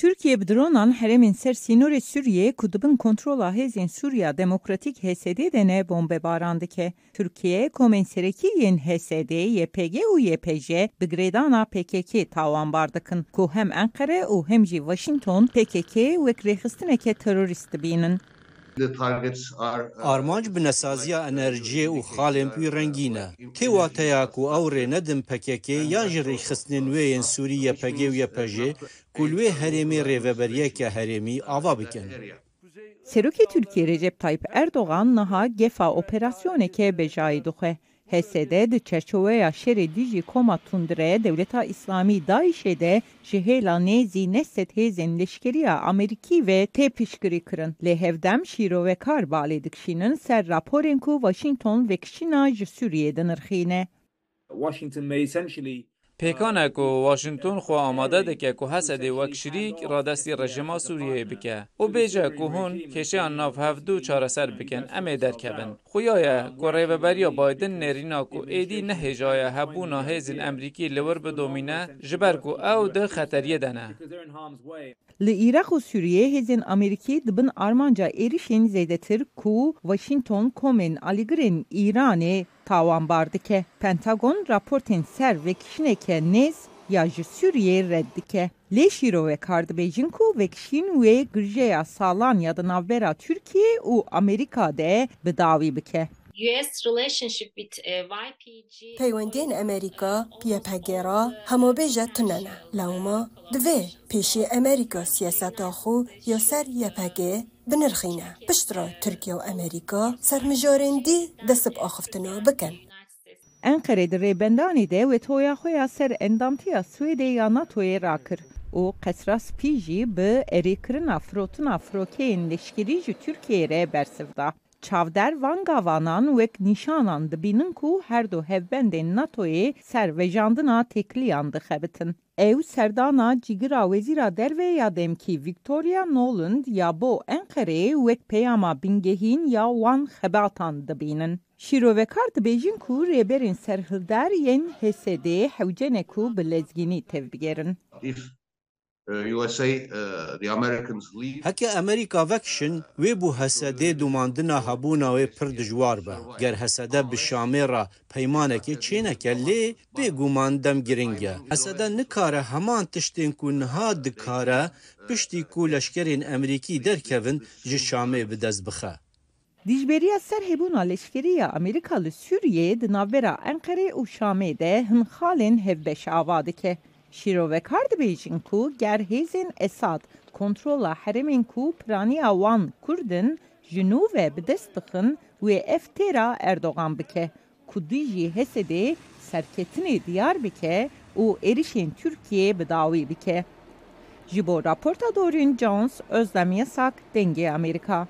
Türkiye bi dronan heremên ser sînorê Sûriyê ku dibin kontrola hêzên Sûriya Demokratîk HD de ne bombebaran dike. Türkiye komên serekî yên HD, YPG û YPJ bi girêdana PKK tawanbar dikin ku hem Enkere û hem Washington PKK wek rêxistineke terorîst dibînin. ئارمانج بنەسازیە ئەنەرژێ و خاڵێن پوی ڕەنگینە تێواتەیاک و ئەو ڕێنەدم پەکێکێ یان ژڕی خستنێن وێن سووری یەپەگێ و یەپەژێ کولوێ هەرێمی ڕێڤەبەریەکە هەرێمی ئاوا بکەن. Serokê Türkiye Recep Tayyip Erdoğan niha gefa operasyonekê bejayî dixwe. HSD di çerçeveya şerê dijî koma tundire Devleta İslamî Daişê de ji hêla nêzî nestet hêzên leşkeriya Amerîkî ve tê piştgirî kirin. Lê hevdem şîrovekar balê dikişînin ser raporên ku Washington vekişîna ji Sûriyê dinirxîne. Washington may essentially پیکانه کو واشنگتن خو آماده ده که کو حسد وک شریک را دستی رژیما سوریه بکه او بیجه کو هون کشه آن ناف هفدو چاره سر بکن امه در کبن خویای کو ریوبریا بایدن نرینا کو ایدی نه جای هبو ناهیزن امریکی لور به دومینه جبر کو او ده خطریه دنه لی ایرخ و سوریه هزین امریکی دبن آرمانجا ایریشین زیدتر کو واشنگتن کومن آلیگرین ایرانه tawanbar dike. Pentagon raportên ser vekişineke nêz ya ji Sûriyê red dike. Lê şîrovekar dibêjin ku vekişîn wê girjeya salan ya di navbera Tirkiye û Amerîka de bi dawî bike. پەیوەندین ئەمریکا پێپەگێرا هەمۆبێژە تونەنە لەومە divê pêşî Amerîka siyaseta xwe ya ser YPG binirxîne. Piştra Tirkiye û Amerîka sermijarên dî destib axiftina bikin. Enkere di rêbendanê de wetoya xwe ya ser endamtiya Swêdê ya NATOyê rakir. û qesra spî jî bi erêkirina firotina firokeyên leşkerî ji Tirkiyeyê re bersiv da. Çavder van gavanan wek nîşanan dibînin ku her du hevbendên NATOyê ser vejandina tekliyan dixebitin. Ew serdana cîgira wezîra derve ya demkî Victoria Noland ya bo Enqereyê wek peyama bingehîn ya wan xebatan dibînin. Şîrovekar dibêjin ku rêberên serhildar yên HSD hewcene ku bi lezgînî tevbigerin. هەکە ئەمریکا وەکشن وێ بوو هەسەدێ دوماندنە هەبوونەوەی پر دژوار بە گەر هەسەدە بشامێڕە پەیمانێکی چێنەکە لێ بێگومان دەم گرنگە هەسەدە نکارە هەمان تشتێن و نها دکارە پشتی و لەشکرین ئەمریکی دەرکەون ji Şamê bi dest bixe. Dijberiya serhebûna leşkeriya Amerîka li Sûriyeyê di navbera Enqerê û Şamê de hin xalên hevbeş ava dike. Şîrovekar dibêjin ku ger hêzên Esad kontrola heremên ku piraniya wan Kurdin ji nû ve bi dest dixin wê ev têra Erdogan bike ku dijî Hesedê serketinê diyar bike û êrişên Tirkiye bi dawî bike. Ji bo raporta Doreen Jones, Özlem Yasak, Dengê Amerika.